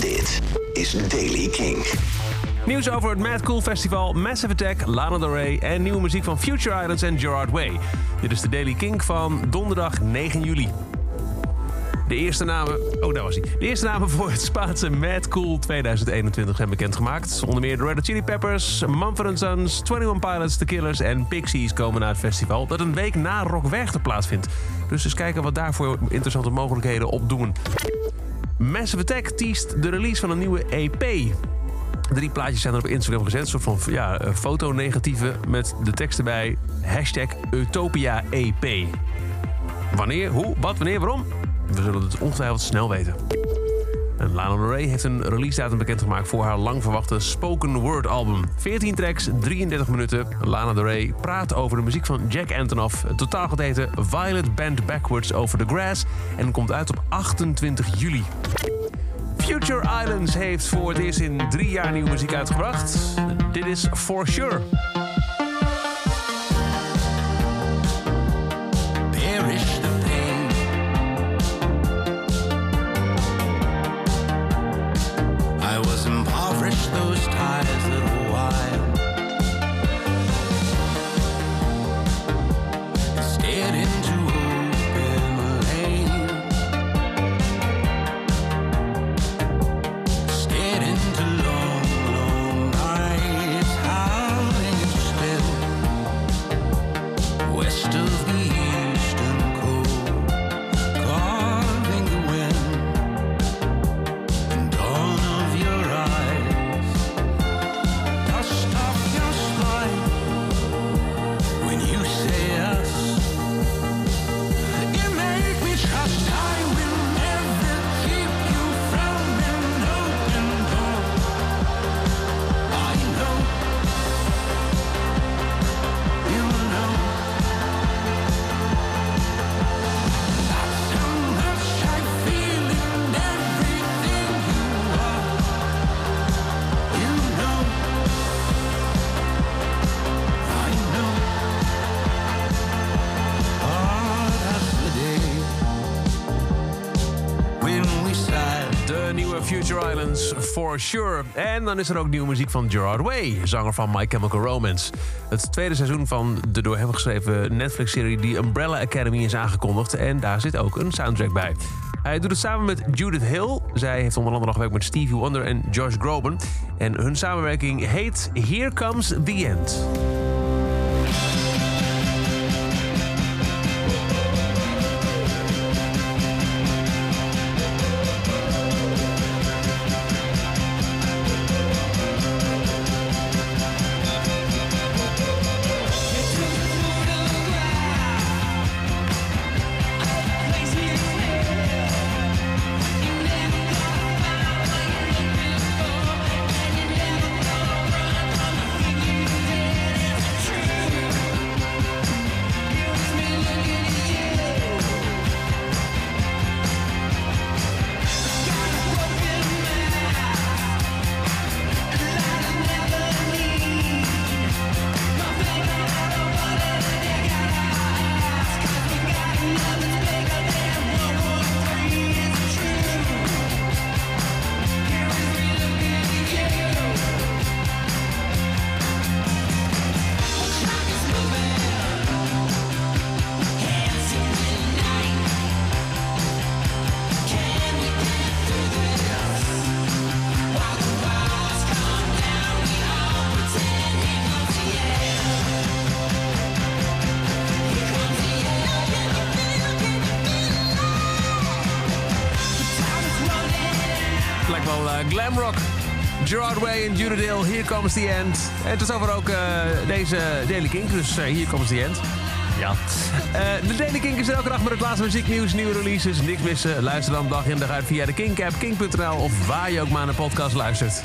Dit is Daily King. Nieuws over het Mad Cool Festival, Massive Attack, Lana Del Rey en nieuwe muziek van Future Islands en Gerard Way. Dit is de Daily King van donderdag 9 juli. De eerste namen. Oh, daar was hij. De eerste namen voor het Spaanse Mad Cool 2021 zijn bekendgemaakt. Onder meer de Red Hot Chili Peppers, Mumford Sons, 21 Pilots, The Killers en Pixies komen naar het festival. Dat een week na Rock Werchter plaatsvindt. Dus eens kijken wat daarvoor interessante mogelijkheden opdoen. Massive Attack teast de release van een nieuwe EP. Drie plaatjes zijn er op Instagram gezet. Een soort van ja, fotonegatieven met de tekst erbij. Hashtag Utopia EP. Wanneer, hoe, wat, wanneer, waarom? We zullen het ongetwijfeld snel weten. En Lana Del Rey heeft een release datum bekendgemaakt voor haar lang verwachte spoken word album. 14 tracks, 33 minuten. Lana Del Rey praat over de muziek van Jack Antonoff. Het totaal gaat heten Violet Band Backwards Over the Grass en komt uit op 28 juli. Future Islands heeft voor het eerst in drie jaar nieuwe muziek uitgebracht. Dit is For Sure. Those ties little Future Islands, for sure. En dan is er ook nieuwe muziek van Gerard Way, zanger van My Chemical Romance. Het tweede seizoen van de door hem geschreven Netflix-serie The Umbrella Academy is aangekondigd. En daar zit ook een soundtrack bij. Hij doet het samen met Judith Hill. Zij heeft onder andere nog gewerkt met Stevie Wonder en Josh Groban. En hun samenwerking heet Here Comes the End. Lijkt wel uh, glam rock. Gerard Way en Hill, Here Comes the End. En tot over ook uh, deze Daily Kink, dus uh, Here Comes the End. Ja. Uh, de Daily Kink is elke dag met het laatste muzieknieuws, nieuwe releases, niks missen. Luister dan dag in dag uit via de Kink-app, kink.nl of waar je ook maar naar een podcast luistert.